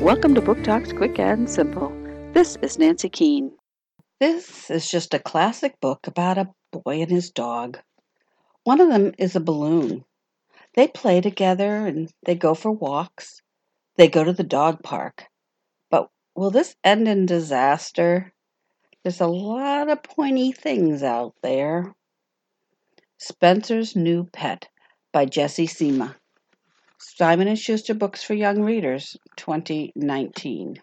Welcome to Book Talks Quick and Simple. This is Nancy Keane. This is just a classic book about a boy and his dog. One of them is a balloon. They play together and they go for walks. They go to the dog park. But will this end in disaster? There's a lot of pointy things out there. Spencer's New Pet by Jessie Sima. Simon & Schuster Books for Young Readers, 2019.